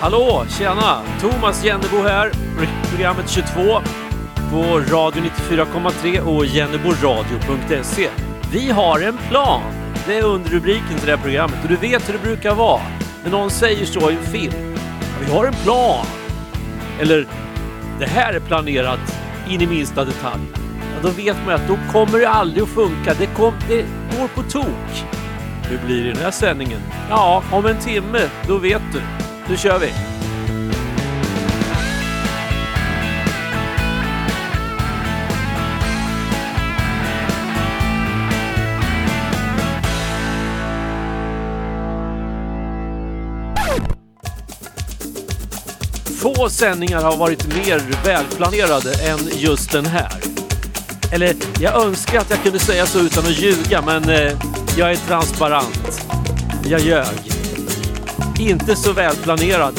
Hallå, tjena! Thomas Jennebo här, programmet 22 på Radio 94,3 och jenneboradio.se. Vi har en plan! Det är underrubriken till det här programmet och du vet hur det brukar vara. När någon säger så i en film. Vi har en plan! Eller, det här är planerat in i minsta detalj. Ja, då vet man att då kommer det aldrig att funka. Det, kom, det går på tok. Hur blir det i den här sändningen? Ja, om en timme, då vet du. Nu kör vi! Få sändningar har varit mer välplanerade än just den här. Eller, jag önskar att jag kunde säga så utan att ljuga, men eh, jag är transparent. Jag ljög. Inte så välplanerad,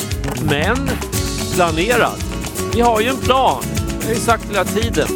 men planerad. Vi har ju en plan. Det har ju sagt hela tiden.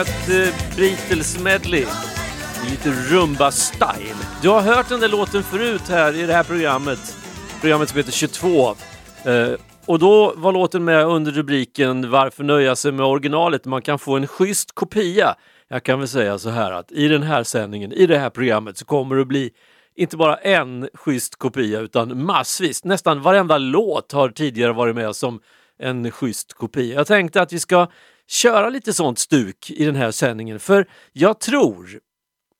Ett eh, Beatles medley lite rumba-style. Du har hört den där låten förut här i det här programmet. Programmet som heter 22. Eh, och då var låten med under rubriken Varför nöja sig med originalet? Man kan få en schysst kopia. Jag kan väl säga så här att i den här sändningen, i det här programmet så kommer det att bli inte bara en schysst kopia utan massvis. Nästan varenda låt har tidigare varit med som en schysst kopia. Jag tänkte att vi ska köra lite sånt stuk i den här sändningen för jag tror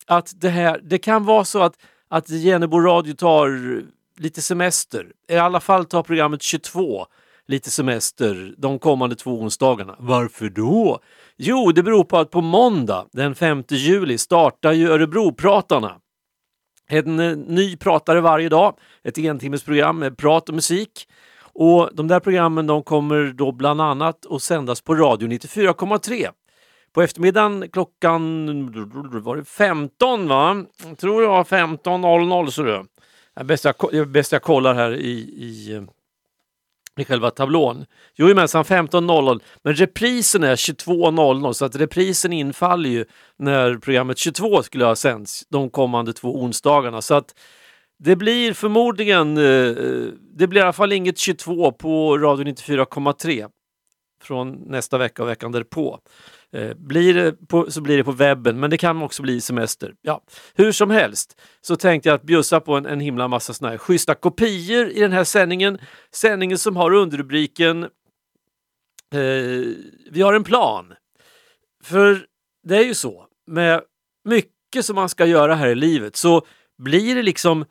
att det här, det kan vara så att, att Genebo Radio tar lite semester. I alla fall tar programmet 22 lite semester de kommande två onsdagarna. Varför då? Jo, det beror på att på måndag den 5 juli startar ju Örebropratarna. En eh, ny pratare varje dag, ett entimmesprogram med prat och musik. Och de där programmen de kommer då bland annat att sändas på radio 94,3. På eftermiddagen klockan var det 15 va? Jag tror jag, 15.00 så det. är bäst jag, bäst jag kollar här i, i, i själva tablån. Jojomensan 15.00 men reprisen är 22.00 så att reprisen infaller ju när programmet 22 skulle ha sänts de kommande två onsdagarna. Så att det blir förmodligen, eh, eh, det blir i alla fall inget 22 på Radio 94,3 från nästa vecka och veckan därpå. Eh, blir det på, så blir det på webben, men det kan också bli semester. Ja, hur som helst så tänkte jag att bjussa på en, en himla massa såna här schyssta kopior i den här sändningen. Sändningen som har underrubriken eh, Vi har en plan. För det är ju så med mycket som man ska göra här i livet så blir det liksom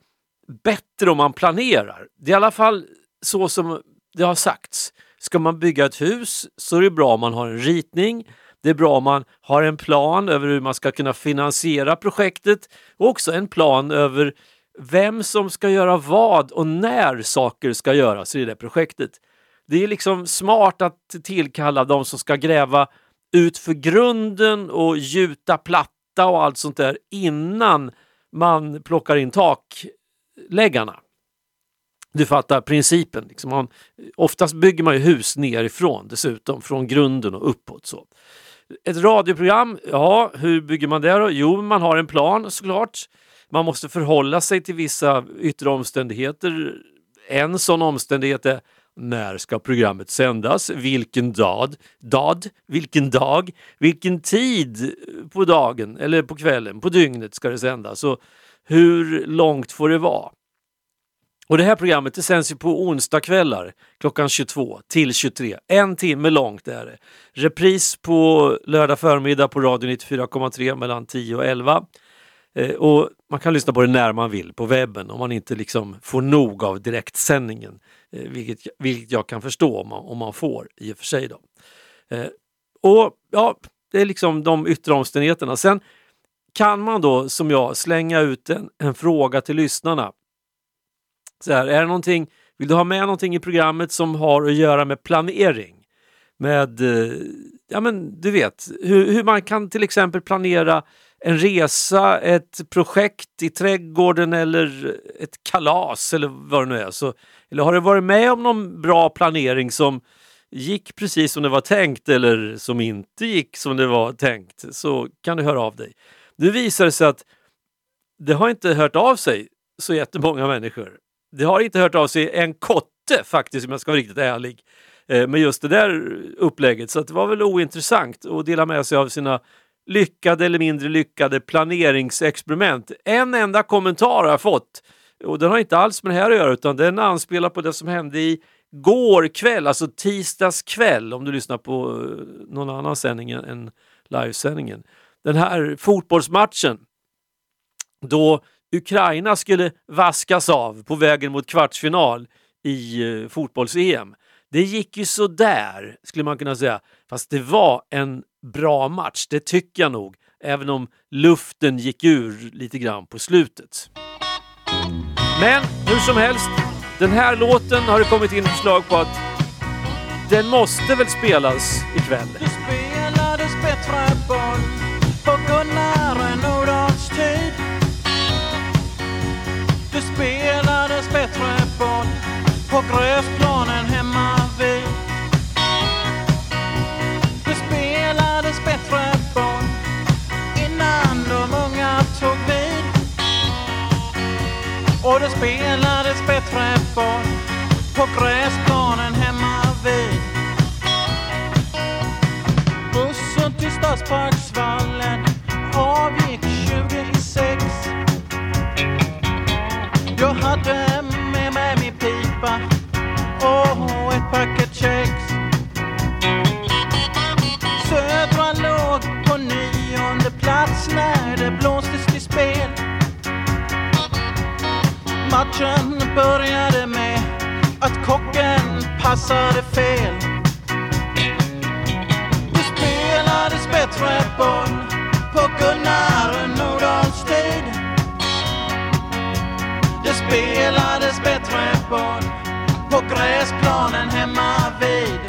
bättre om man planerar. Det är i alla fall så som det har sagts. Ska man bygga ett hus så är det bra om man har en ritning. Det är bra om man har en plan över hur man ska kunna finansiera projektet och också en plan över vem som ska göra vad och när saker ska göras i det projektet. Det är liksom smart att tillkalla de som ska gräva ut för grunden och gjuta platta och allt sånt där innan man plockar in tak takläggarna. Du fattar principen. Liksom man, oftast bygger man ju hus nerifrån dessutom, från grunden och uppåt. Så. Ett radioprogram, ja, hur bygger man det då? Jo, man har en plan såklart. Man måste förhålla sig till vissa yttre omständigheter. En sån omständighet är när ska programmet sändas? Vilken dag? Dad? Vilken dag? Vilken tid på dagen eller på kvällen, på dygnet ska det sändas? Och hur långt får det vara? Och det här programmet det sänds ju på onsdagskvällar klockan 22 till 23. En timme långt är det. Repris på lördag förmiddag på radio 94,3 mellan 10 och 11. Eh, och man kan lyssna på det när man vill på webben om man inte liksom får nog av direktsändningen. Eh, vilket, vilket jag kan förstå om man, om man får i och för sig. Då. Eh, och ja, Det är liksom de yttre omständigheterna. Sen kan man då som jag slänga ut en, en fråga till lyssnarna så här, är det någonting, vill du ha med någonting i programmet som har att göra med planering? Med, eh, ja men du vet, hur, hur man kan till exempel planera en resa, ett projekt i trädgården eller ett kalas eller vad det nu är. Så, eller har du varit med om någon bra planering som gick precis som det var tänkt eller som inte gick som det var tänkt så kan du höra av dig. Nu visar det sig att det har inte hört av sig så jättemånga människor det har inte hört av sig en kotte faktiskt om jag ska vara riktigt ärlig eh, med just det där upplägget. Så det var väl ointressant att dela med sig av sina lyckade eller mindre lyckade planeringsexperiment. En enda kommentar har jag fått och den har inte alls med det här att göra utan den anspelar på det som hände i går kväll, alltså tisdags kväll om du lyssnar på eh, någon annan sändning än livesändningen. Den här fotbollsmatchen då Ukraina skulle vaskas av på vägen mot kvartsfinal i eh, fotbolls-EM. Det gick ju sådär, skulle man kunna säga. Fast det var en bra match, det tycker jag nog. Även om luften gick ur lite grann på slutet. Men hur som helst, den här låten har det kommit in förslag på att den måste väl spelas ikväll. Det spelades bättre på gräsplanen hemma vid. Det spelades bättre boll innan de unga tog vid. och det spelades bättre boll på gräsplanen hemma vid. Bussen till Stadsparksvallen avgick 20 i sex. Jag hade med mig min pipa och ett paket kex. Södra låg på nionde plats när det blåstes till spel. Matchen började med att kocken passade fel. Det spelades bättre boll på Gunnar Nordahls tid. Det spelades bättre boll på gräsplanen hemma vid.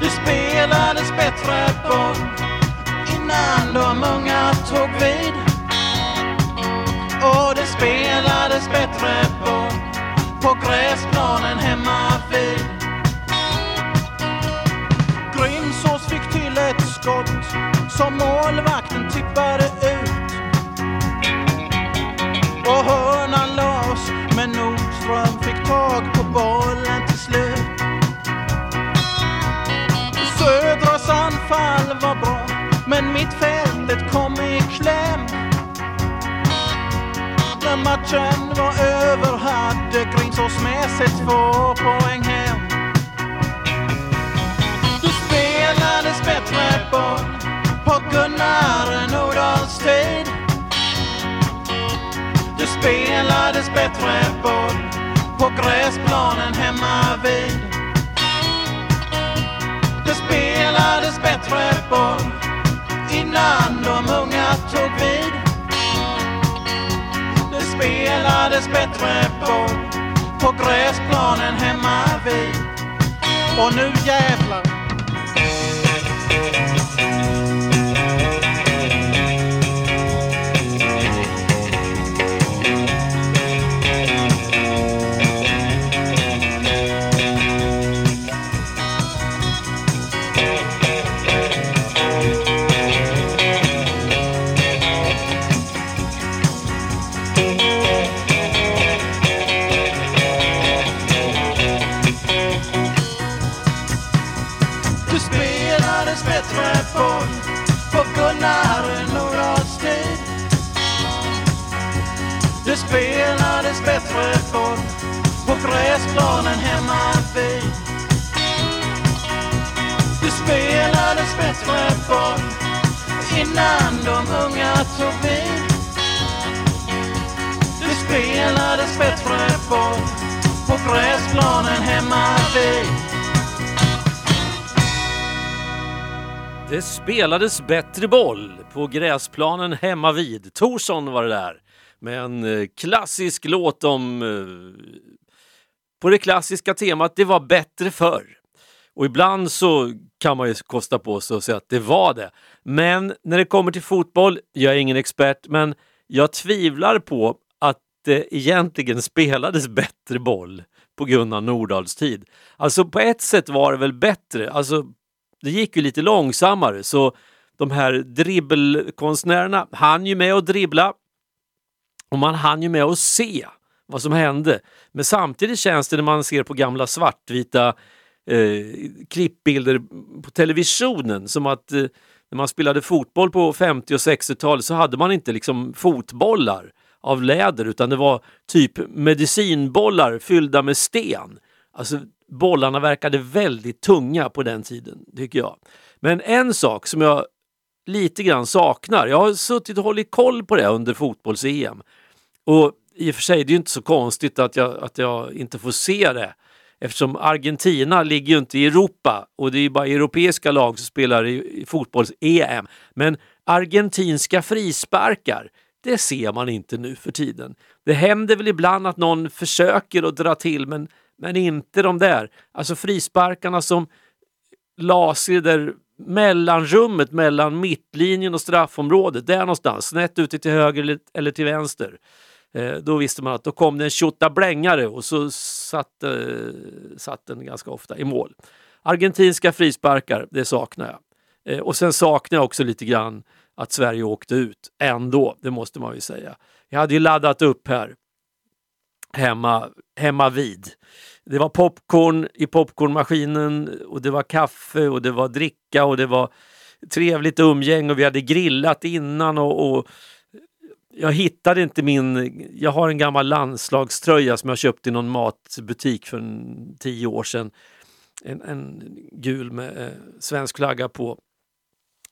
Det spelades bättre boll innan de unga tog vid. Och det spelades bättre boll på gräsplanen hemma vid. Grimsås fick till ett skott som målvakten tippade matchen var över hade Grimsås med sig två poäng hem. Det spelades bättre boll på Gunnar Nordahls tid. Det spelades bättre boll på gräsplanen hemma vid. Det spelades bättre boll innan de unga tog vid. Spelades bättre boll på gräsplanen hemma vid. Och nu jävlar! Spelades bättre boll på gräsplanen hemma vid. Det spelades bättre boll innan de unga tog vid. Det spelades bättre boll på gräsplanen hemma vid. Det spelades bättre boll på gräsplanen hemma vid. Torsson var det där med en eh, klassisk låt om eh, på det klassiska temat det var bättre förr. Och ibland så kan man ju kosta på sig att säga att det var det. Men när det kommer till fotboll, jag är ingen expert, men jag tvivlar på att det egentligen spelades bättre boll på Gunnar Nordahls tid. Alltså på ett sätt var det väl bättre, alltså det gick ju lite långsammare så de här dribbelkonstnärerna hann ju med att dribbla och man hann ju med att se vad som hände. Men samtidigt känns det när man ser på gamla svartvita eh, klippbilder på televisionen som att eh, när man spelade fotboll på 50 och 60-talet så hade man inte liksom fotbollar av läder utan det var typ medicinbollar fyllda med sten. Alltså bollarna verkade väldigt tunga på den tiden, tycker jag. Men en sak som jag lite grann saknar, jag har suttit och hållit koll på det under fotbolls-EM. Och i och för sig, det är ju inte så konstigt att jag, att jag inte får se det. Eftersom Argentina ligger ju inte i Europa och det är ju bara europeiska lag som spelar i, i fotbolls-EM. Men argentinska frisparkar, det ser man inte nu för tiden. Det händer väl ibland att någon försöker att dra till men, men inte de där. Alltså frisparkarna som las i det där mellanrummet mellan mittlinjen och straffområdet, där någonstans, snett ute till höger eller, till vänster. Eh, då visste man att då kom det en tjottablängare och så satt, eh, satt den ganska ofta i mål. Argentinska frisparkar, det saknar jag. Eh, och sen saknar jag också lite grann att Sverige åkte ut ändå, det måste man ju säga. Jag hade ju laddat upp här hemma, hemma vid. Det var popcorn i popcornmaskinen och det var kaffe och det var dricka och det var trevligt umgäng och vi hade grillat innan och, och jag hittade inte min... Jag har en gammal landslagströja som jag köpte i någon matbutik för en, tio år sedan. En, en gul med eh, svensk flagga på.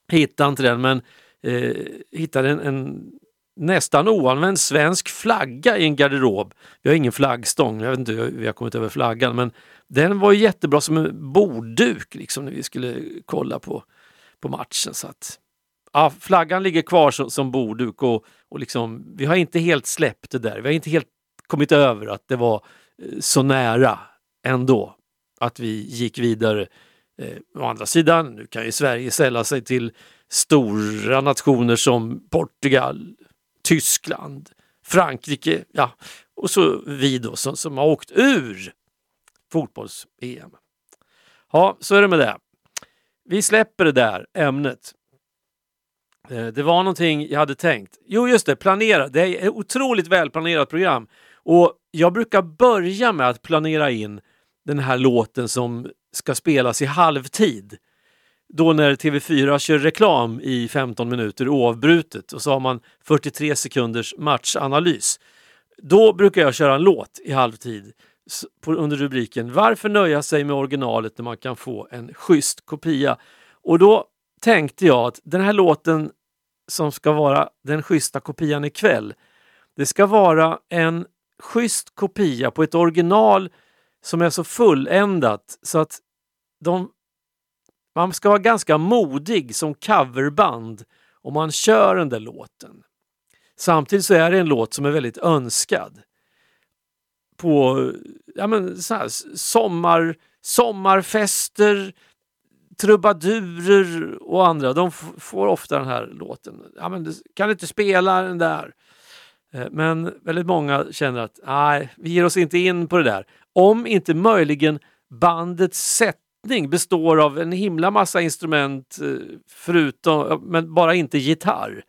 Hittade inte den men eh, hittade en, en nästan oanvänd svensk flagga i en garderob. Vi har ingen flaggstång, jag vet inte hur vi har kommit över flaggan men den var jättebra som en bordduk liksom när vi skulle kolla på, på matchen. Så att, ja, flaggan ligger kvar som, som bordduk och, och liksom, vi har inte helt släppt det där. Vi har inte helt kommit över att det var eh, så nära ändå att vi gick vidare. Eh, å andra sidan, nu kan ju Sverige sälla sig till stora nationer som Portugal, Tyskland, Frankrike, ja, och så vi då som, som har åkt ur fotbolls-EM. Ja, så är det med det. Vi släpper det där ämnet. Eh, det var någonting jag hade tänkt. Jo, just det, planera. Det är ett otroligt välplanerat program. Och jag brukar börja med att planera in den här låten som ska spelas i halvtid då när TV4 kör reklam i 15 minuter oavbrutet och så har man 43 sekunders matchanalys. Då brukar jag köra en låt i halvtid under rubriken Varför nöja sig med originalet när man kan få en schysst kopia? Och då tänkte jag att den här låten som ska vara den schyssta kopian ikväll, det ska vara en schysst kopia på ett original som är så fulländat så att de man ska vara ganska modig som coverband om man kör den där låten. Samtidigt så är det en låt som är väldigt önskad. På ja men, så här, sommar, sommarfester, trubadurer och andra, de får ofta den här låten. Ja, men, kan inte spela den där? Eh, men väldigt många känner att nej, vi ger oss inte in på det där. Om inte möjligen bandets sätt besättning består av en himla massa instrument eh, förutom, men bara inte gitarr.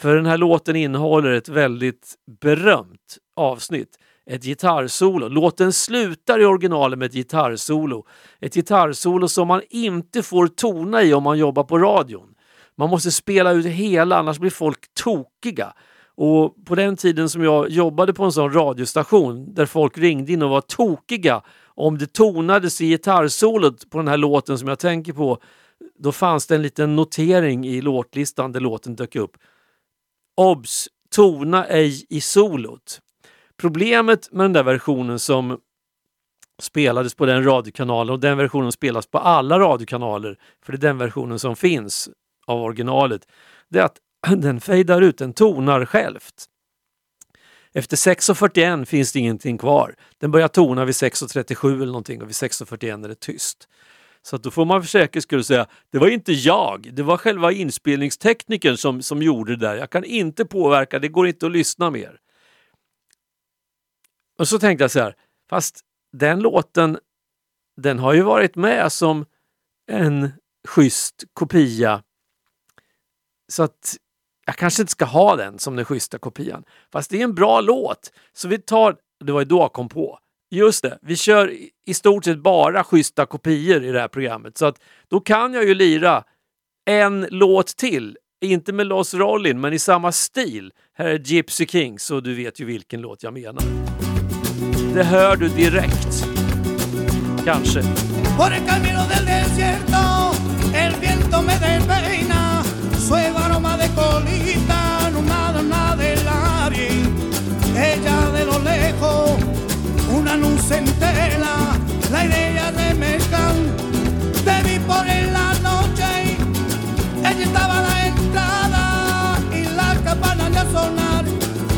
För den här låten innehåller ett väldigt berömt avsnitt. Ett gitarrsolo. Låten slutar i originalet med ett gitarrsolo. Ett gitarrsolo som man inte får tona i om man jobbar på radion. Man måste spela ut hela, annars blir folk tokiga. Och på den tiden som jag jobbade på en sån radiostation där folk ringde in och var tokiga om det tonades i gitarrsolot på den här låten som jag tänker på, då fanns det en liten notering i låtlistan där låten dök upp. Obs! Tona ej i solot. Problemet med den där versionen som spelades på den radiokanalen och den versionen spelas på alla radiokanaler, för det är den versionen som finns av originalet, det är att den fejdar ut, den tonar självt. Efter 6.41 finns det ingenting kvar. Den börjar tona vid 6.37 eller någonting och vid 6.41 är det tyst. Så då får man för säkerhets skull säga, det var inte jag, det var själva inspelningsteknikern som, som gjorde det där. Jag kan inte påverka, det går inte att lyssna mer. Och så tänkte jag så här, fast den låten, den har ju varit med som en schysst kopia. Så att jag kanske inte ska ha den som den schyssta kopian. Fast det är en bra låt. Så vi tar, det var ju då jag kom på. Just det, vi kör i stort sett bara schyssta kopior i det här programmet. Så att då kan jag ju lira en låt till. Inte med Los Rollin, men i samma stil. Här är Gypsy Kings så du vet ju vilken låt jag menar. Det hör du direkt. Kanske. Luz entera, la idea de Mezcal. Te vi por en la noche, ella estaba a la entrada y la campana ya sonar.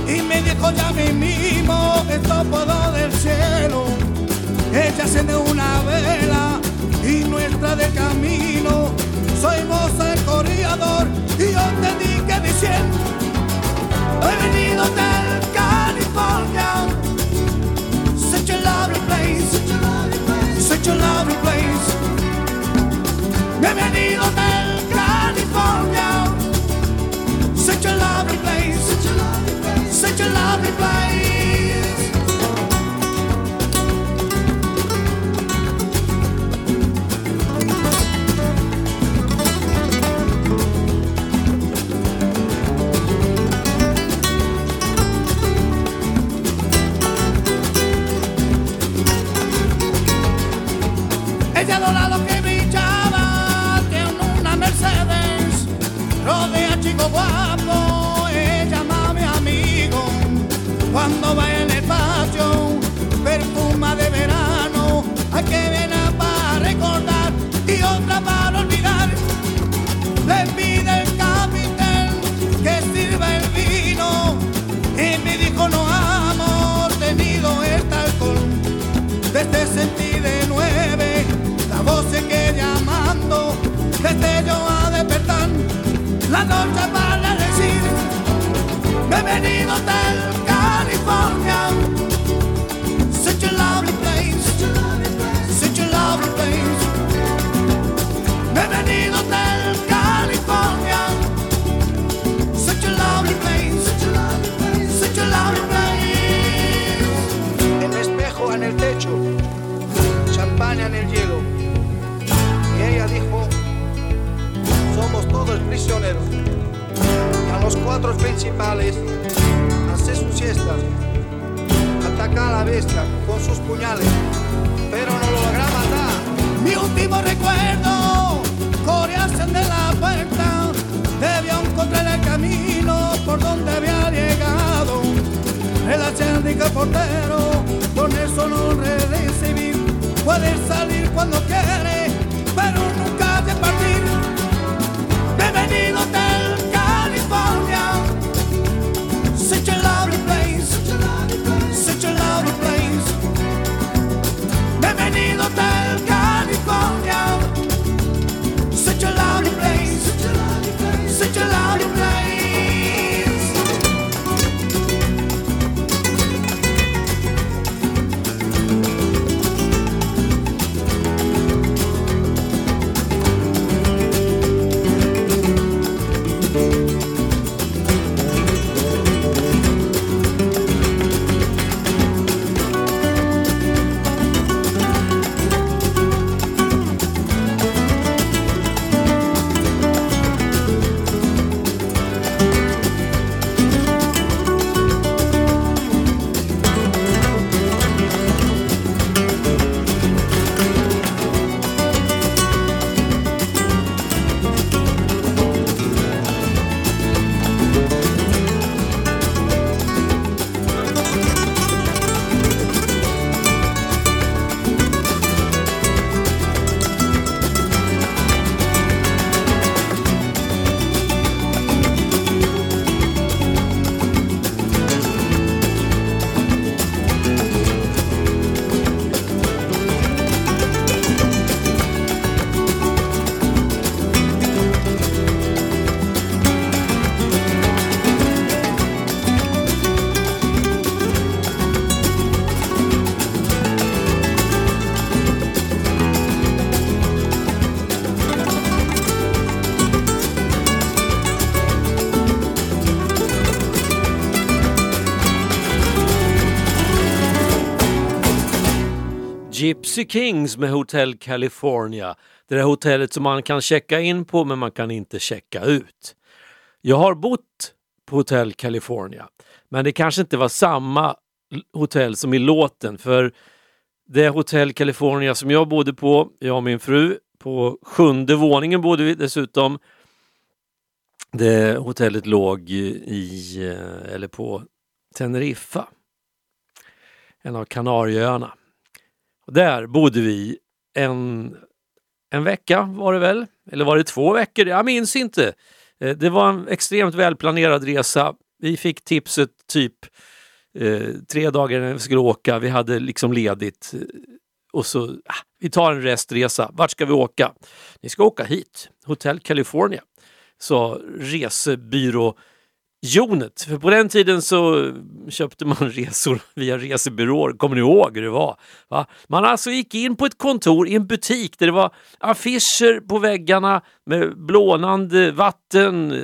Y me dijo ya mi mismo, esto puedo del cielo. Ella de una vela y nuestra de camino. Soy vos el corredor y yo te dije diciendo, he venido del Grand Hotel, California. Such a lovely place, such a lovely place, such a lovely agua. Cuatro principales, hace su siesta, ataca a la bestia con sus puñales, pero no lo logra matar. Mi último recuerdo, corearse de la puerta, debió encontrar el camino por donde había llegado. El acérdico portero, con eso no recibir, puede salir cuando quiere, pero nunca de partir. Bienvenido Gypsy Kings med Hotel California. Det där hotellet som man kan checka in på men man kan inte checka ut. Jag har bott på Hotel California men det kanske inte var samma hotell som i låten för det Hotel California som jag bodde på, jag och min fru, på sjunde våningen bodde vi dessutom. Det hotellet låg i, eh, eller på Teneriffa, en av Kanarieöarna. Där bodde vi en, en vecka var det väl, eller var det två veckor? Jag minns inte. Eh, det var en extremt välplanerad resa. Vi fick tipset typ eh, tre dagar innan vi skulle åka. Vi hade liksom ledigt. Eh, och så, ah, vi tar en restresa. Vart ska vi åka? Ni ska åka hit, Hotel California. sa resebyrå Jonet. För på den tiden så köpte man resor via resebyråer. Kommer ni ihåg hur det var? Va? Man alltså gick in på ett kontor i en butik där det var affischer på väggarna med blånande vatten, eh,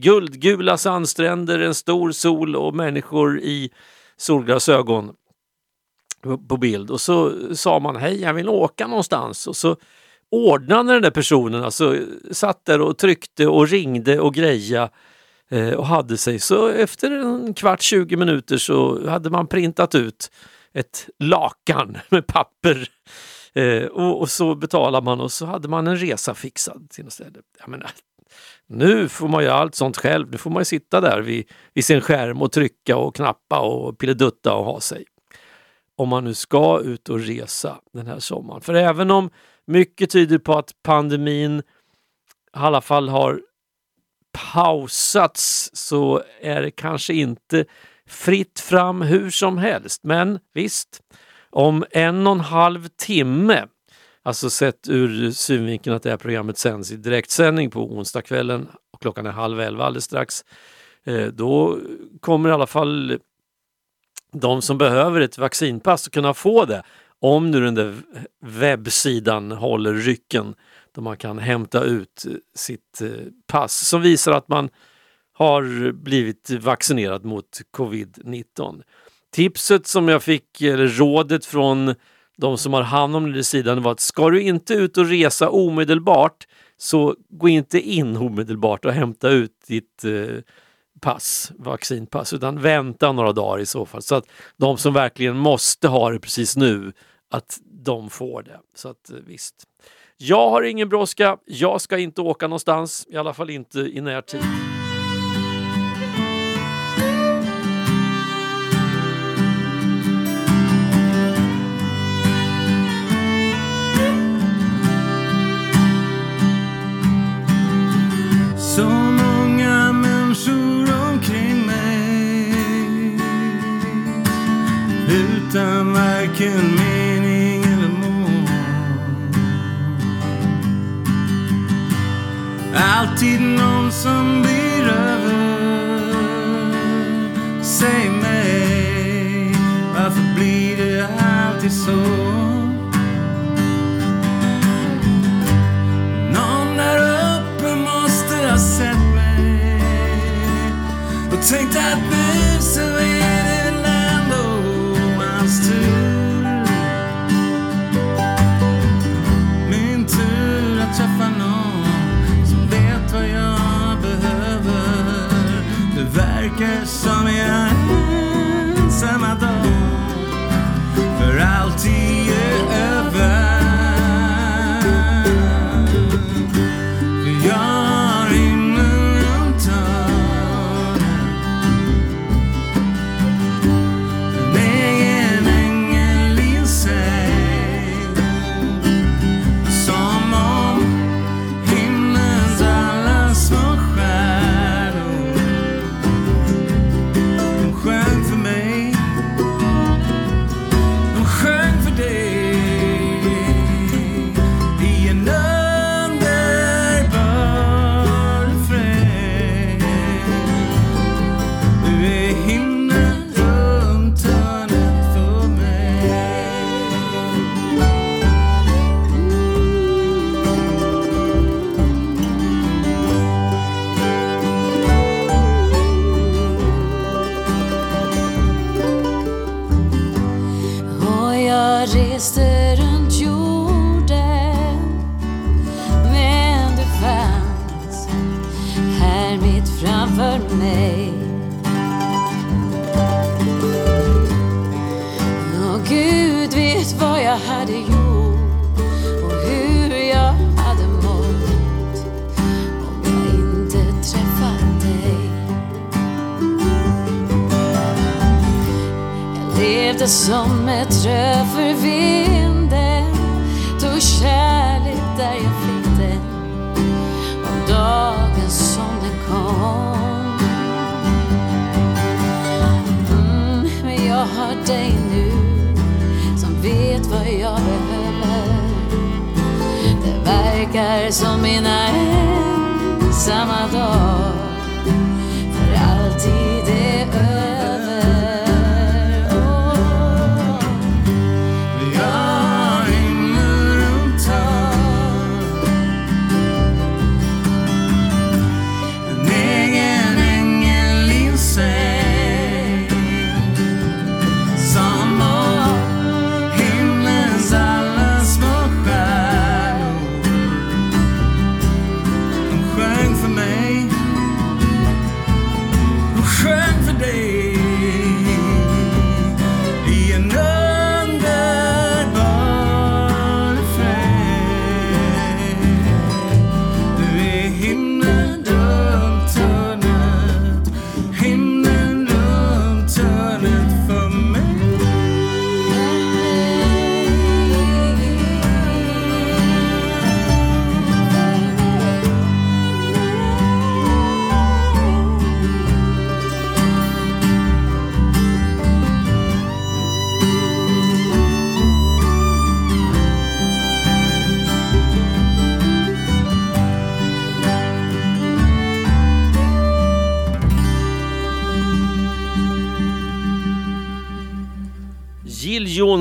guldgula sandstränder, en stor sol och människor i solglasögon på- bild. Och så sa man hej, jag vill åka någonstans. Och så ordnade den där personen, alltså satt där och tryckte och ringde och greja Eh, och hade sig. Så efter en kvart, 20 minuter så hade man printat ut ett lakan med papper eh, och, och så betalade man och så hade man en resa fixad till något ställe. Jag menar, äh, nu får man göra allt sånt själv. Nu får man ju sitta där vid, vid sin skärm och trycka och knappa och pilledutta och ha sig. Om man nu ska ut och resa den här sommaren. För även om mycket tyder på att pandemin i alla fall har pausats så är det kanske inte fritt fram hur som helst. Men visst, om en och en halv timme, alltså sett ur synvinkeln att det här programmet sänds i direktsändning på onsdagskvällen och klockan är halv elva alldeles strax, eh, då kommer i alla fall de som behöver ett vaccinpass att kunna få det om nu den där webbsidan håller rycken där man kan hämta ut eh, sitt eh, pass som visar att man har blivit vaccinerad mot covid-19. Tipset som jag fick, eller rådet från de som har hand om den sidan var att ska du inte ut och resa omedelbart så gå inte in omedelbart och hämta ut ditt eh, pass, vaccinpass, utan vänta några dagar i så fall. Så att de som verkligen måste ha det precis nu, att de får det. Så att eh, visst. Jag har ingen brådska. Jag ska inte åka någonstans, i alla fall inte i närtid. Så många människor omkring mig utan varken mening Alltid någon som blir över. Säg mig, varför blir det alltid så? Någon där uppe måste ha sett mig och tänkt att nu verkar som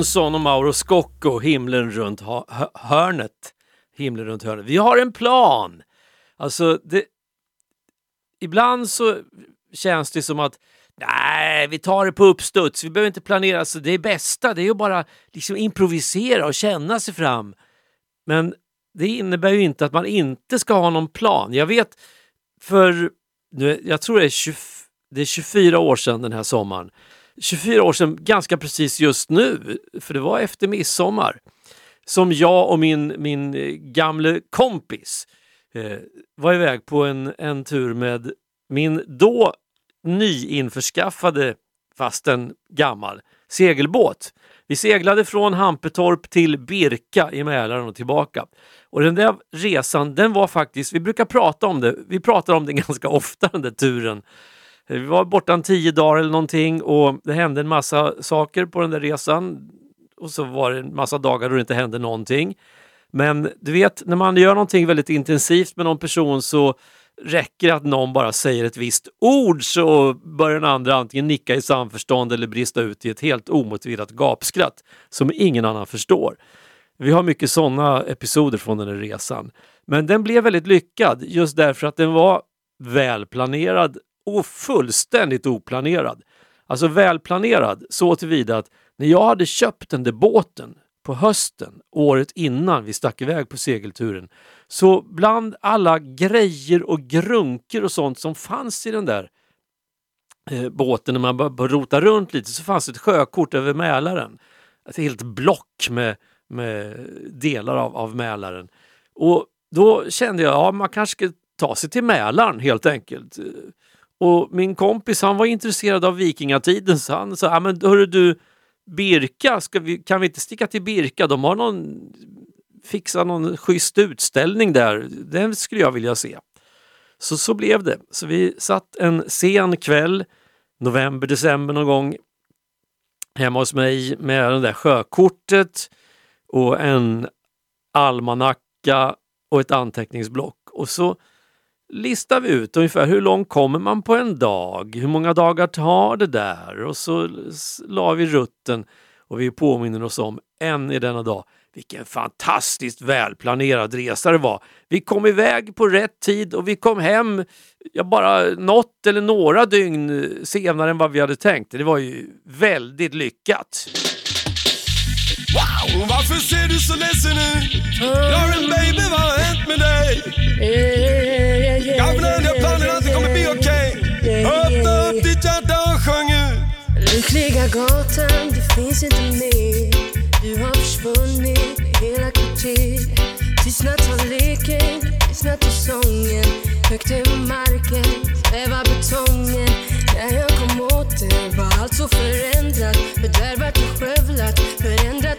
Jonsson och Mauro Scocco, himlen runt hörnet. Himlen runt hörnet. Vi har en plan. Alltså, det, ibland så känns det som att nej, vi tar det på uppstuds. Vi behöver inte planera. Alltså, det är bästa, det är att bara liksom improvisera och känna sig fram. Men det innebär ju inte att man inte ska ha någon plan. Jag vet för, nu, jag tror det är, 20, det är 24 år sedan den här sommaren. 24 år sedan, ganska precis just nu, för det var efter midsommar, som jag och min, min eh, gamle kompis eh, var iväg på en, en tur med min då nyinförskaffade, fastän gammal, segelbåt. Vi seglade från Hampetorp till Birka i Mälaren och tillbaka. Och den där resan, den var faktiskt, vi brukar prata om det, vi pratar om det ganska ofta den där turen. Vi var borta en tio dagar eller någonting och det hände en massa saker på den där resan. Och så var det en massa dagar då det inte hände någonting. Men du vet, när man gör någonting väldigt intensivt med någon person så räcker det att någon bara säger ett visst ord så börjar den andra antingen nicka i samförstånd eller brista ut i ett helt omotiverat gapskratt som ingen annan förstår. Vi har mycket sådana episoder från den här resan. Men den blev väldigt lyckad just därför att den var välplanerad och fullständigt oplanerad. Alltså välplanerad så tillvida att när jag hade köpt den där båten på hösten året innan vi stack iväg på segelturen så bland alla grejer och grunker och sånt som fanns i den där eh, båten när man började rota runt lite så fanns ett sjökort över Mälaren. Ett helt block med, med delar av, av Mälaren. Och då kände jag, ja man kanske ska ta sig till Mälaren helt enkelt. Och min kompis han var intresserad av vikingatiden så han sa, ja men hörru du Birka, ska vi, kan vi inte sticka till Birka? De har någon, fixa någon schysst utställning där. Den skulle jag vilja se. Så så blev det. Så vi satt en sen kväll, november, december någon gång, hemma hos mig med det där sjökortet och en almanacka och ett anteckningsblock. Och så listar vi ut ungefär hur långt kommer man på en dag? Hur många dagar tar det där? Och så la vi rutten och vi påminner oss om än i denna dag vilken fantastiskt välplanerad resa det var. Vi kom iväg på rätt tid och vi kom hem ja, bara något eller några dygn senare än vad vi hade tänkt. Det var ju väldigt lyckat. Wow, varför ser du så ledsen ut? Lauren baby, vad har hänt med dig? Den nya planen att det kommer bli okej. Öppna upp ditt hjärta och sjung ut. Lyckliga gatan, du finns inte mer Du har försvunnit hela kvarter Tystnat har leken, tystnat har sången Högt över marken, svävar betongen När jag kom åt det var allt så förändrat Fördärvat och skövlat, förändrat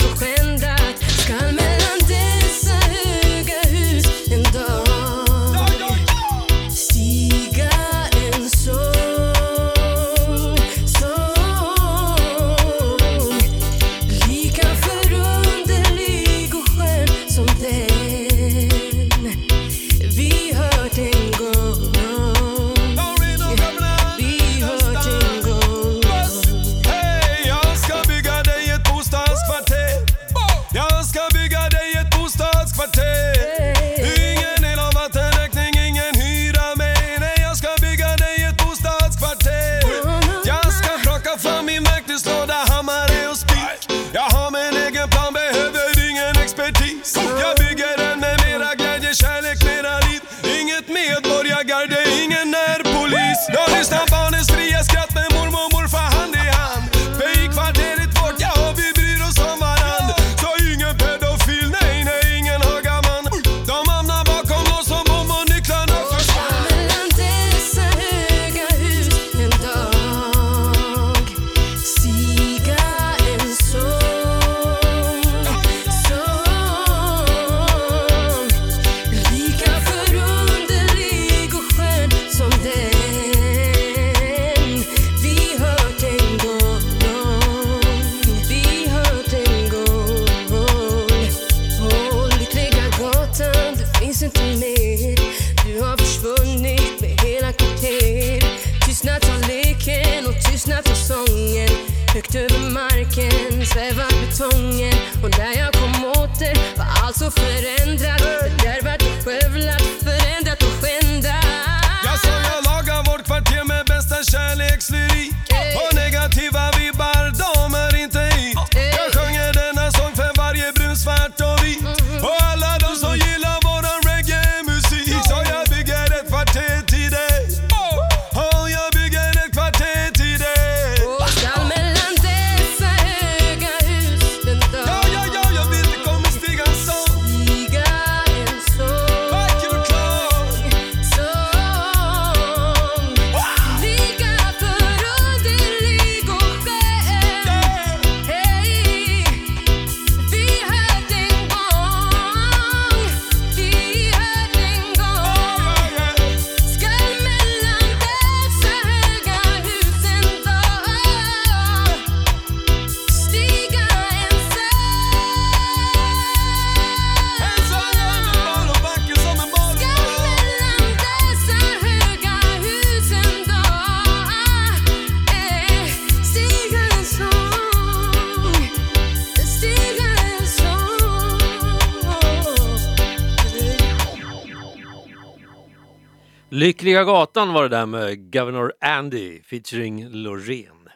Lyckliga gatan var det där med Governor Andy featuring Loreen.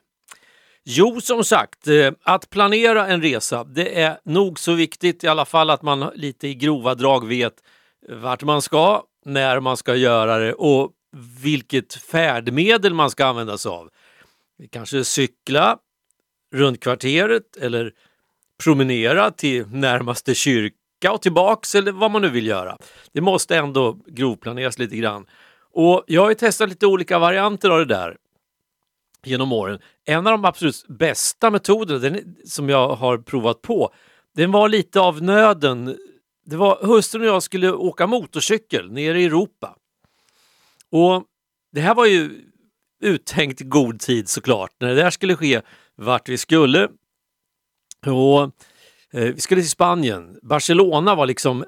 Jo, som sagt, eh, att planera en resa, det är nog så viktigt i alla fall att man lite i grova drag vet vart man ska, när man ska göra det och vilket färdmedel man ska använda sig av. Kanske cykla runt kvarteret eller promenera till närmaste kyrka och tillbaks eller vad man nu vill göra. Det måste ändå grovplaneras lite grann. Och jag har ju testat lite olika varianter av det där genom åren. En av de absolut bästa metoderna den, som jag har provat på, den var lite av nöden. Det var hustrun och jag skulle åka motorcykel nere i Europa. Och det här var ju uttänkt god tid såklart, när det där skulle ske vart vi skulle. Och eh, Vi skulle till Spanien. Barcelona var liksom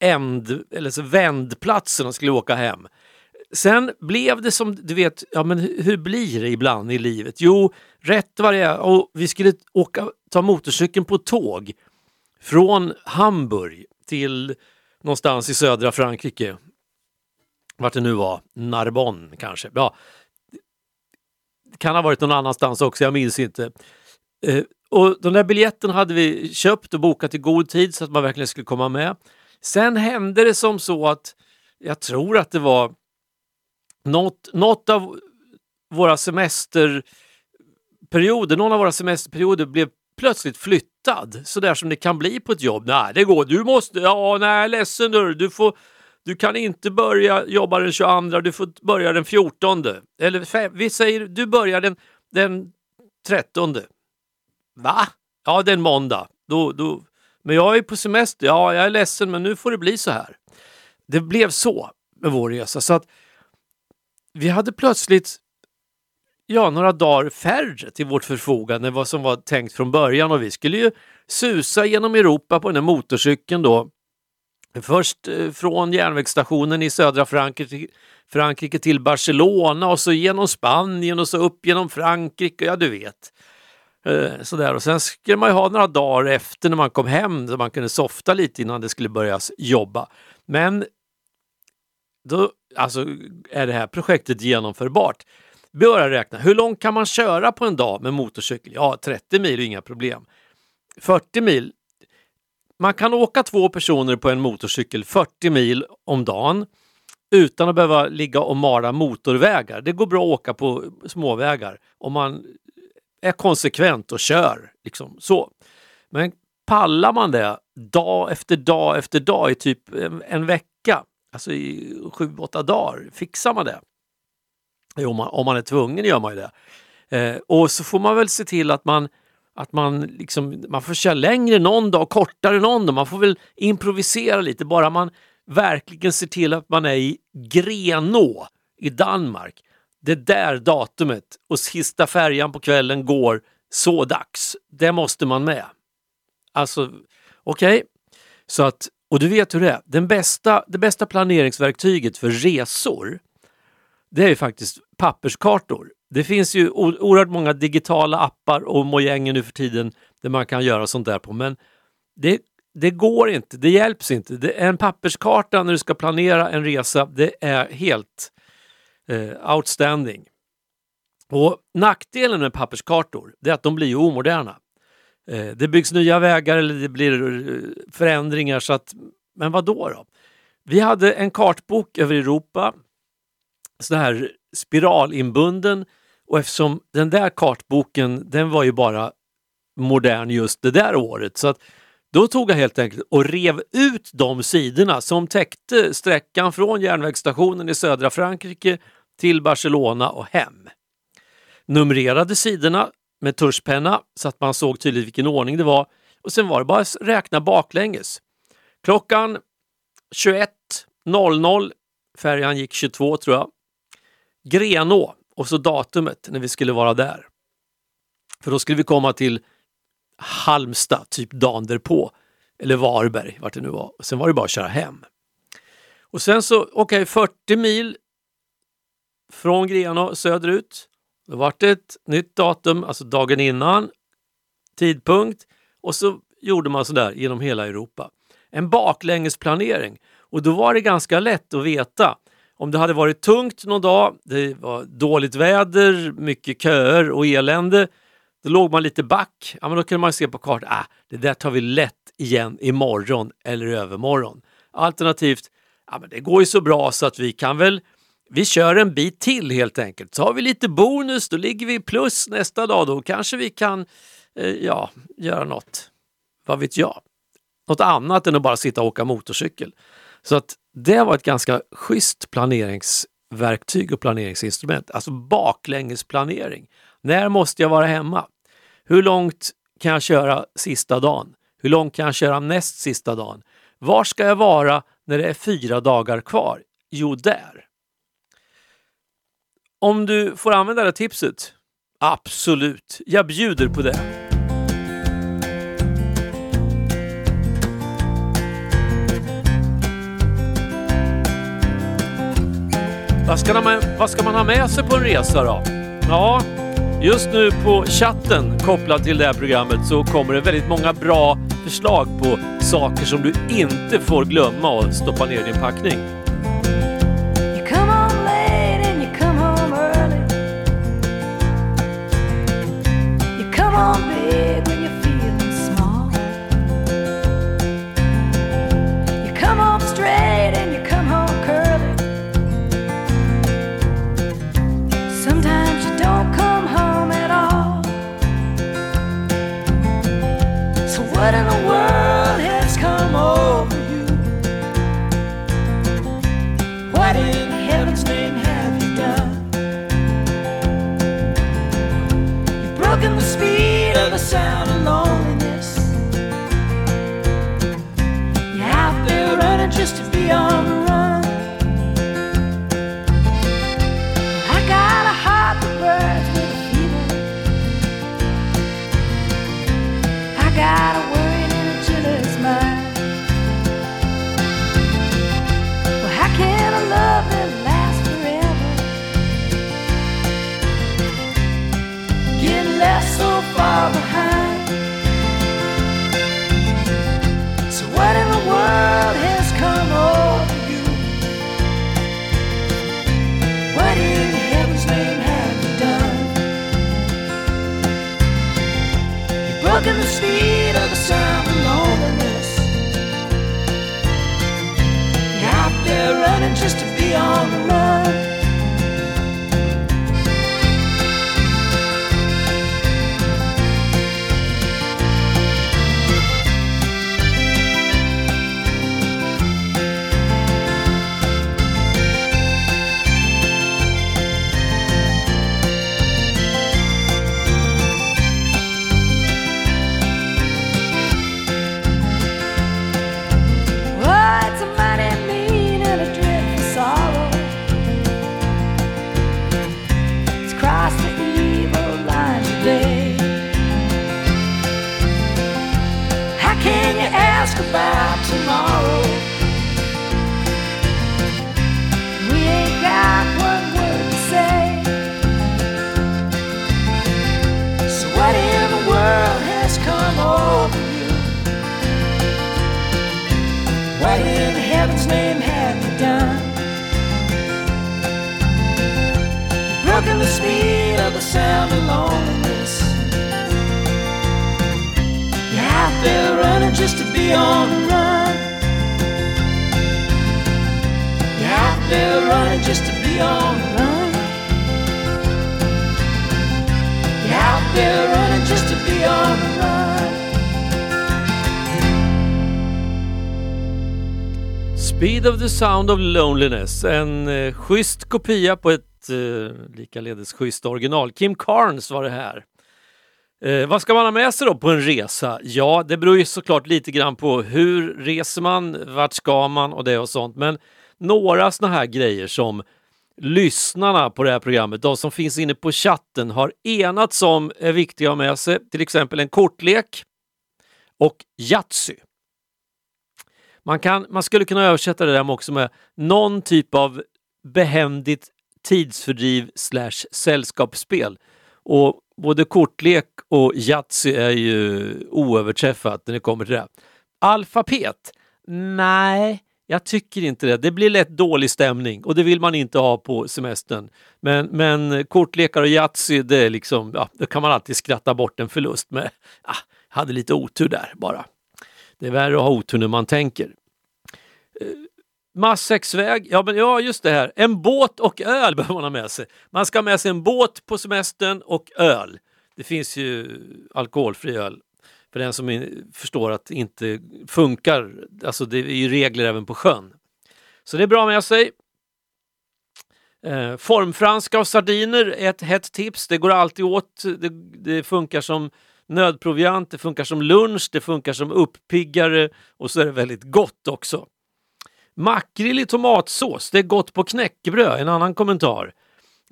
änd, eller så vändplatsen och skulle åka hem. Sen blev det som du vet, ja men hur blir det ibland i livet? Jo, rätt vad det är, och vi skulle åka, ta motorcykeln på tåg från Hamburg till någonstans i södra Frankrike. Vart det nu var, Narbonne kanske. Ja, det kan ha varit någon annanstans också, jag minns inte. Eh, och Den där biljetten hade vi köpt och bokat i god tid så att man verkligen skulle komma med. Sen hände det som så att jag tror att det var något, något av våra semesterperioder, någon av våra semesterperioder blev plötsligt flyttad så där som det kan bli på ett jobb. Nej, det går. Du måste, ja, nej, ledsen du, du får du kan inte börja jobba den 22, du får börja den 14. Eller fem, vi säger du börjar den, den 13. Va? Ja, det är en måndag. Då, då. Men jag är på semester. Ja, jag är ledsen, men nu får det bli så här. Det blev så med vår resa. Så att vi hade plötsligt ja, några dagar färre till vårt förfogande än vad som var tänkt från början. Och vi skulle ju susa genom Europa på den här motorcykeln då. Först eh, från järnvägsstationen i södra Frankrike, Frankrike till Barcelona och så genom Spanien och så upp genom Frankrike. Ja, du vet. Eh, sådär. Och sen skulle man ju ha några dagar efter när man kom hem så man kunde softa lite innan det skulle börjas jobba. Men då alltså, är det här projektet genomförbart. Börja räkna. Hur långt kan man köra på en dag med motorcykel? Ja, 30 mil är inga problem. 40 mil. Man kan åka två personer på en motorcykel 40 mil om dagen utan att behöva ligga och mala motorvägar. Det går bra att åka på småvägar om man är konsekvent och kör. Liksom så. Men pallar man det dag efter dag efter dag i typ en, en vecka, alltså i sju, åtta dagar, fixar man det? Jo, om man, om man är tvungen gör man ju det. Eh, och så får man väl se till att man att man, liksom, man får köra längre någon dag, kortare någon dag. Man får väl improvisera lite, bara man verkligen ser till att man är i Grenå i Danmark. Det där datumet och sista färjan på kvällen går så dags. Det måste man med. Alltså, okej. Okay. Så att, och du vet hur det är. Den bästa, det bästa planeringsverktyget för resor det är ju faktiskt papperskartor. Det finns ju oerhört många digitala appar och mojänger nu för tiden där man kan göra sånt där på. Men det, det går inte, det hjälps inte. Det, en papperskarta när du ska planera en resa, det är helt eh, outstanding. Och Nackdelen med papperskartor det är att de blir omoderna. Eh, det byggs nya vägar eller det blir eh, förändringar. så att, Men vad då? då? Vi hade en kartbok över Europa, sån här spiralinbunden och eftersom den där kartboken den var ju bara modern just det där året så att då tog jag helt enkelt och rev ut de sidorna som täckte sträckan från järnvägsstationen i södra Frankrike till Barcelona och hem. Numrerade sidorna med tuschpenna så att man såg tydligt vilken ordning det var och sen var det bara att räkna baklänges. Klockan 21.00, färjan gick 22 tror jag, Grenå och så datumet när vi skulle vara där. För då skulle vi komma till Halmstad, typ dagen därpå. Eller Varberg, vart det nu var. Sen var det bara att köra hem. Och sen så, okej, okay, 40 mil från Grenå söderut. Då vart det ett nytt datum, alltså dagen innan, tidpunkt. Och så gjorde man sådär genom hela Europa. En baklängesplanering. Och då var det ganska lätt att veta om det hade varit tungt någon dag, det var dåligt väder, mycket köer och elände, då låg man lite back. Ja, men då kunde man se på kartan, ah, det där tar vi lätt igen imorgon eller övermorgon. Alternativt, ja, men det går ju så bra så att vi kan väl vi kör en bit till helt enkelt. Så har vi lite bonus, då ligger vi plus nästa dag. Då kanske vi kan eh, ja, göra något, vad vet jag, något annat än att bara sitta och åka motorcykel. Så att det var ett ganska schysst planeringsverktyg och planeringsinstrument. Alltså baklängesplanering. När måste jag vara hemma? Hur långt kan jag köra sista dagen? Hur långt kan jag köra näst sista dagen? Var ska jag vara när det är fyra dagar kvar? Jo, där. Om du får använda det tipset? Absolut, jag bjuder på det. Vad ska, man, vad ska man ha med sig på en resa då? Ja, just nu på chatten kopplat till det här programmet så kommer det väldigt många bra förslag på saker som du inte får glömma att stoppa ner i din packning. Just You've the speed of the sound of loneliness. You're out there running just to be on the run. Of the Sound of Loneliness. En eh, schysst kopia på ett eh, likaledes schysst original. Kim Carnes var det här. Eh, vad ska man ha med sig då på en resa? Ja, det beror ju såklart lite grann på hur reser man, vart ska man och det och sånt. Men några såna här grejer som lyssnarna på det här programmet, de som finns inne på chatten, har enats om är viktiga att ha med sig. Till exempel en kortlek och Yatzy. Man, kan, man skulle kunna översätta det där också med någon typ av behändigt tidsfördriv slash sällskapsspel. Och både kortlek och Yatzy är ju oöverträffat när det kommer till det. Alfabet? Nej, jag tycker inte det. Det blir lätt dålig stämning och det vill man inte ha på semestern. Men, men kortlekar och Yatzy, det är liksom, ja, då kan man alltid skratta bort en förlust med. ja, hade lite otur där bara. Det är värre att ha otur när man tänker. Eh, Massexväg, ja men ja just det här, en båt och öl behöver man ha med sig. Man ska ha med sig en båt på semestern och öl. Det finns ju alkoholfri öl för den som förstår att det inte funkar. Alltså det är ju regler även på sjön. Så det är bra med sig. Eh, formfranska och sardiner är ett hett tips. Det går alltid åt. Det, det funkar som nödproviant, det funkar som lunch, det funkar som uppiggare och så är det väldigt gott också. Makrill i tomatsås, det är gott på knäckebröd, en annan kommentar.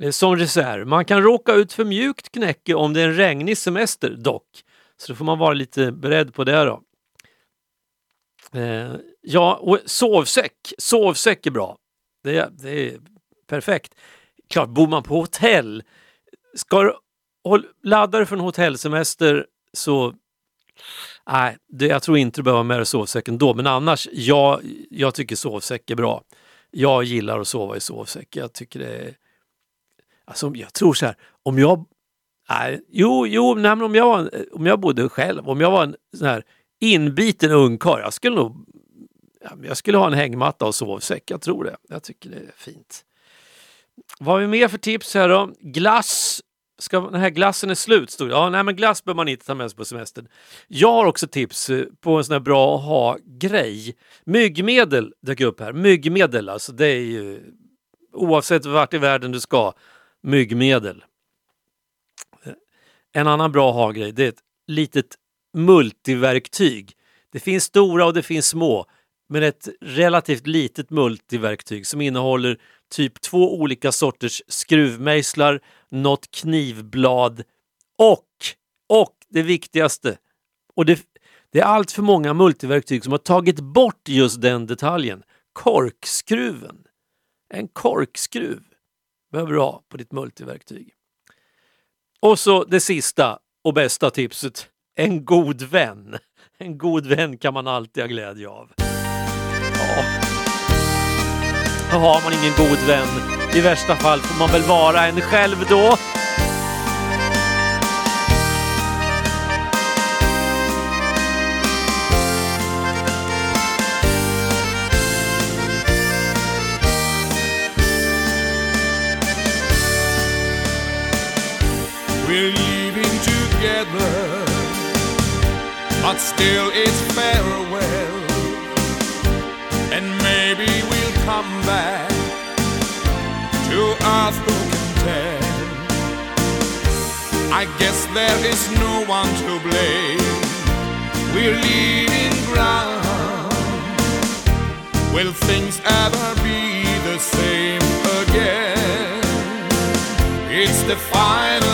Eh, som reserv. Man kan råka ut för mjukt knäcke om det är en regnig semester dock. Så då får man vara lite beredd på det då. Eh, ja, och sovsäck. Sovsäck är bra. Det, är- det är perfekt. Klart, bor man på hotell, ska du håll- du för en hotellsemester så Nej, det, jag tror inte du behöver ha med dig sovsäcken då, men annars, ja, jag tycker sovsäck är bra. Jag gillar att sova i sovsäck. Jag tycker det är... Alltså, jag tror så här, om jag... Nej, jo, jo, nej, men om jag, var, om jag bodde själv, om jag var en sån här inbiten ungkarl, jag skulle nog... Jag skulle ha en hängmatta och sovsäck, jag tror det. Jag tycker det är fint. Vad har vi mer för tips här då? Glass. Ska, den här glassen är slut, stod det. Ja, nej, men glass behöver man inte ta med sig på semestern. Jag har också tips eh, på en sån här bra att ha-grej. Myggmedel dök upp här. Myggmedel, alltså det är ju oavsett vart i världen du ska, myggmedel. Eh, en annan bra ha-grej, det är ett litet multiverktyg. Det finns stora och det finns små, men ett relativt litet multiverktyg som innehåller typ två olika sorters skruvmejslar, något knivblad och, och det viktigaste, och det, det är allt för många multiverktyg som har tagit bort just den detaljen, korkskruven. En korkskruv behöver du ha på ditt multiverktyg. Och så det sista och bästa tipset, en god vän. En god vän kan man alltid ha glädje av. Då har man ingen god vän, i värsta fall får man väl vara en själv då. We're leaving together, but still it's farewell. Come back to earth, who can tell? I guess there is no one to blame. We're leaving ground. Will things ever be the same again? It's the final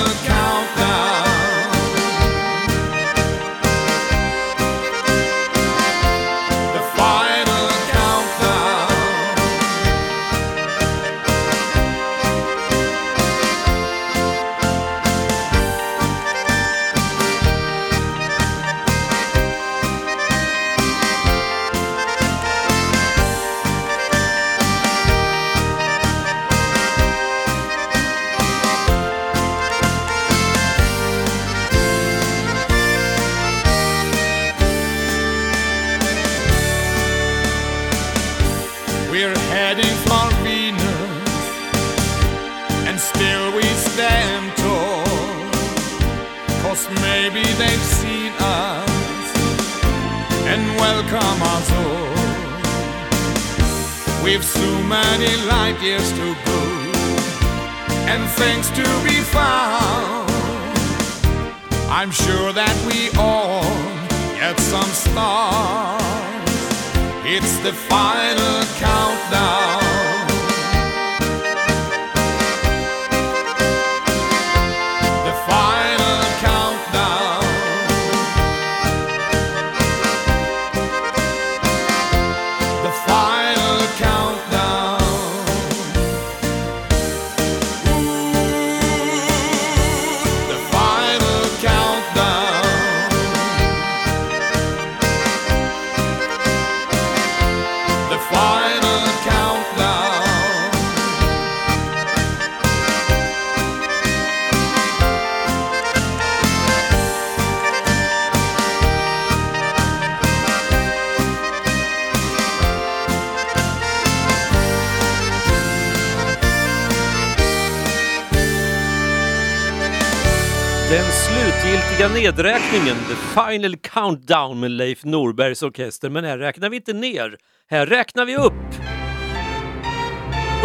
slutgiltiga nedräkningen, the final countdown med Leif Norbergs orkester. Men här räknar vi inte ner, här räknar vi upp.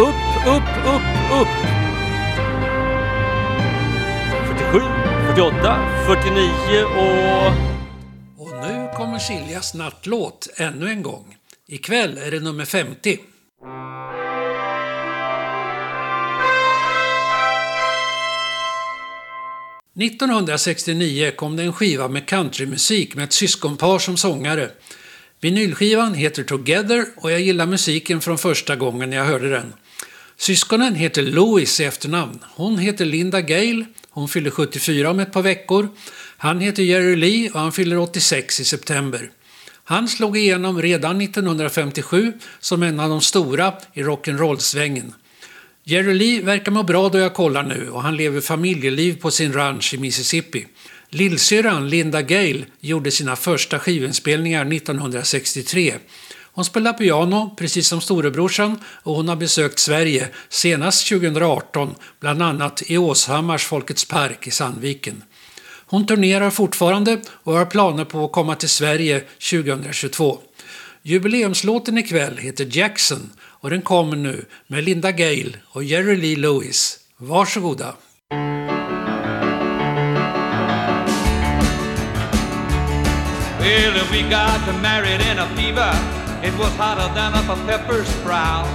Upp, upp, upp, upp. 47, 48, 49 och... Och nu kommer Siljas nattlåt ännu en gång. Ikväll är det nummer 50. –1969 kom det en skiva med countrymusik med ett syskonpar som sångare. Vinylskivan heter Together och jag gillar musiken från första gången jag hörde den. Syskonen heter Louis i efternamn. Hon heter Linda Gale. Hon fyller 74 om ett par veckor. Han heter Jerry Lee och han fyller 86 i september. Han slog igenom redan 1957 som en av de stora i rock'n'roll-svängen. Jerry Lee verkar må bra då jag kollar nu och han lever familjeliv på sin ranch i Mississippi. Lillsyrran Linda Gale gjorde sina första skivinspelningar 1963. Hon spelar piano, precis som storebrorsan, och hon har besökt Sverige, senast 2018, bland annat i Åshammars Folkets park i Sandviken. Hon turnerar fortfarande och har planer på att komma till Sverige 2022. Jubileumslåten ikväll heter Jackson och den kommer nu med Linda Gale och Jerry Lee Lewis. Varsågoda! Well, we got married in a fever. It was hotter than up a pepper sprout.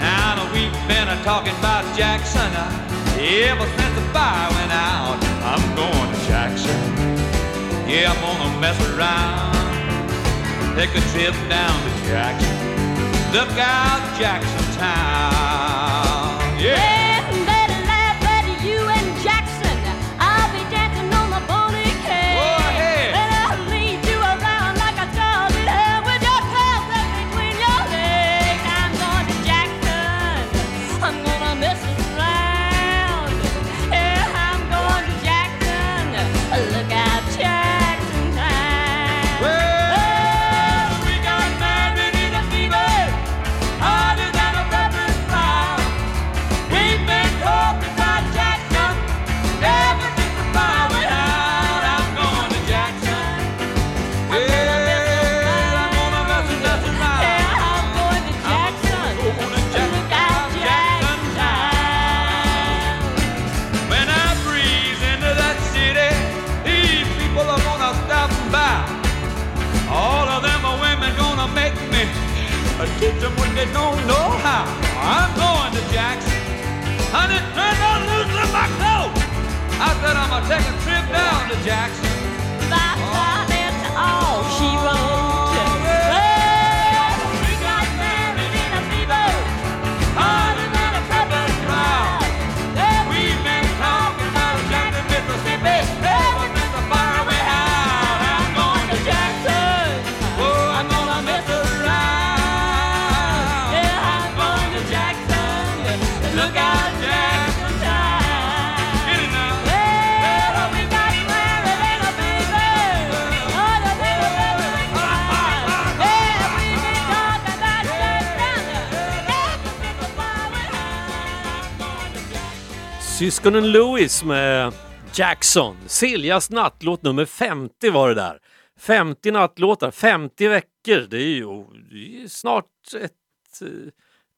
Now we've been talking about Jackson uh, ever since the fire went out. I'm going to Jackson. Yeah, I'm gonna mess around. Take a trip down to Jackson. Look out, Jackson Town. Yeah. Syskonen Lewis med Jackson, Siljas nattlåt nummer 50 var det där. 50 nattlåtar, 50 veckor, det är ju det är snart ett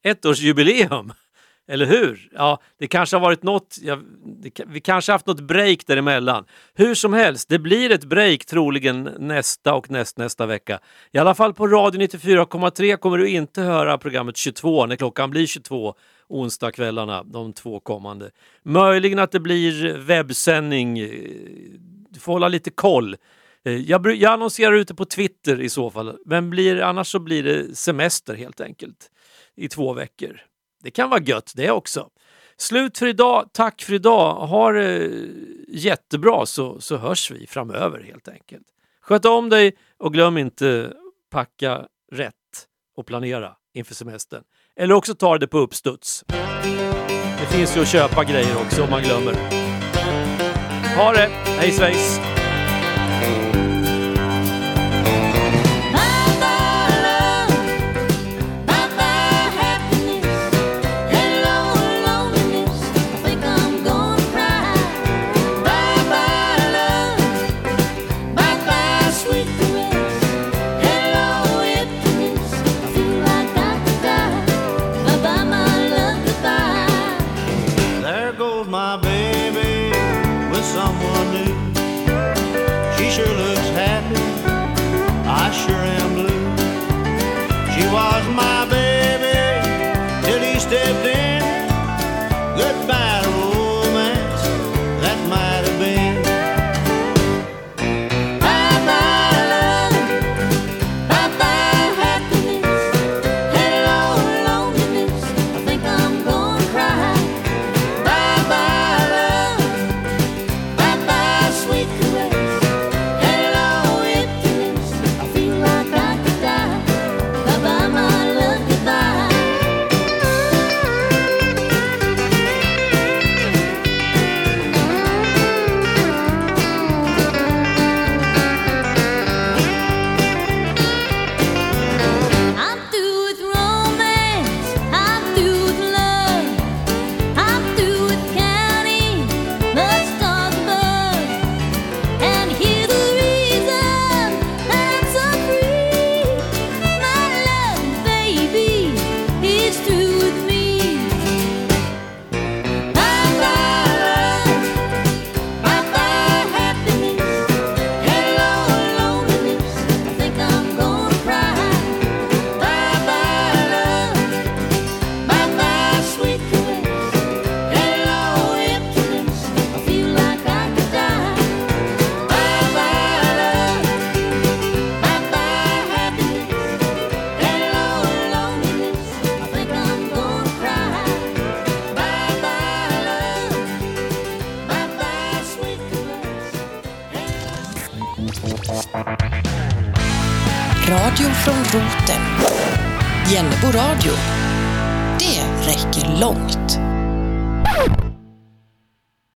eh, ettårsjubileum. Eller hur? Ja, det kanske har varit något, ja, det, vi kanske haft något break däremellan. Hur som helst, det blir ett break troligen nästa och nästnästa vecka. I alla fall på Radio 94,3 kommer du inte höra programmet 22 när klockan blir 22 onsdagskvällarna, de två kommande. Möjligen att det blir webbsändning. Du får hålla lite koll. Eh, jag, jag annonserar ute på Twitter i så fall, men blir, annars så blir det semester helt enkelt i två veckor. Det kan vara gött det också. Slut för idag. Tack för idag. Ha det eh, jättebra så, så hörs vi framöver helt enkelt. Sköt om dig och glöm inte packa rätt och planera inför semestern. Eller också tar det på uppstuds. Det finns ju att köpa grejer också om man glömmer. Ha det! Hej svejs! Was my